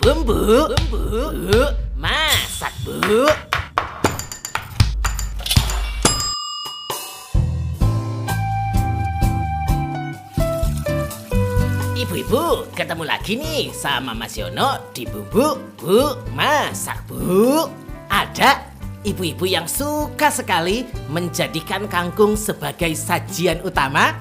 Bumbu, bumbu, bu, masak bu. Ibu-ibu, ketemu lagi nih sama Mas Yono di Bumbu Bu Masak Bu. Ada ibu-ibu yang suka sekali menjadikan kangkung sebagai sajian utama.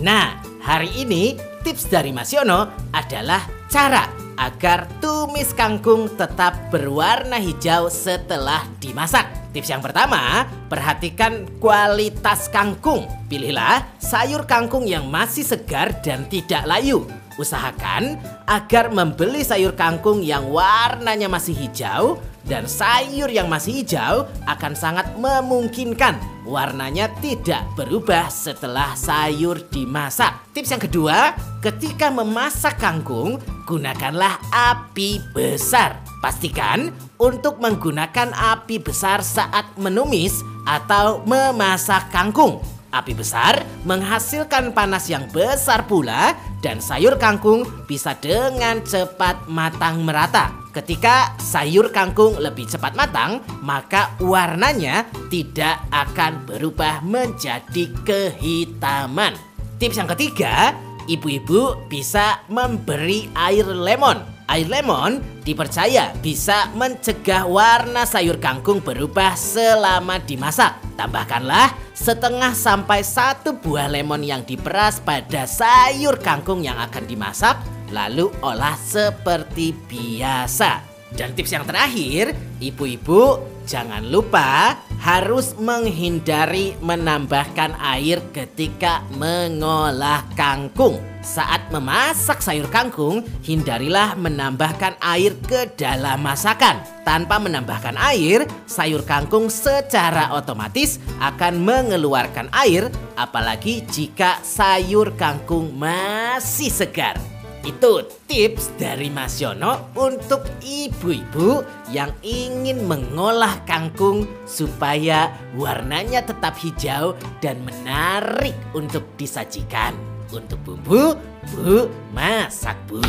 Nah, hari ini tips dari Mas Yono adalah cara agar tumis kangkung tetap berwarna hijau setelah dimasak. Tips yang pertama, perhatikan kualitas kangkung. Pilihlah sayur kangkung yang masih segar dan tidak layu. Usahakan agar membeli sayur kangkung yang warnanya masih hijau dan sayur yang masih hijau akan sangat memungkinkan warnanya tidak berubah setelah sayur dimasak. Tips yang kedua, ketika memasak kangkung, gunakanlah api besar. Pastikan untuk menggunakan api besar saat menumis atau memasak kangkung. Api besar menghasilkan panas yang besar pula dan sayur kangkung bisa dengan cepat matang merata. Ketika sayur kangkung lebih cepat matang, maka warnanya tidak akan berubah menjadi kehitaman. Tips yang ketiga, ibu-ibu bisa memberi air lemon. Air lemon dipercaya bisa mencegah warna sayur kangkung berubah selama dimasak. Tambahkanlah setengah sampai satu buah lemon yang diperas pada sayur kangkung yang akan dimasak, lalu olah seperti biasa. Dan tips yang terakhir, ibu-ibu jangan lupa harus menghindari menambahkan air ketika mengolah kangkung. Saat memasak sayur kangkung, hindarilah menambahkan air ke dalam masakan. Tanpa menambahkan air, sayur kangkung secara otomatis akan mengeluarkan air, apalagi jika sayur kangkung masih segar. Itu tips dari Mas Yono untuk ibu-ibu yang ingin mengolah kangkung supaya warnanya tetap hijau dan menarik untuk disajikan. Untuk bumbu, bu, masak bu.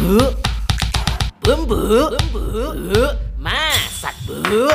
Bumbu, bumbu, bu, masak bu.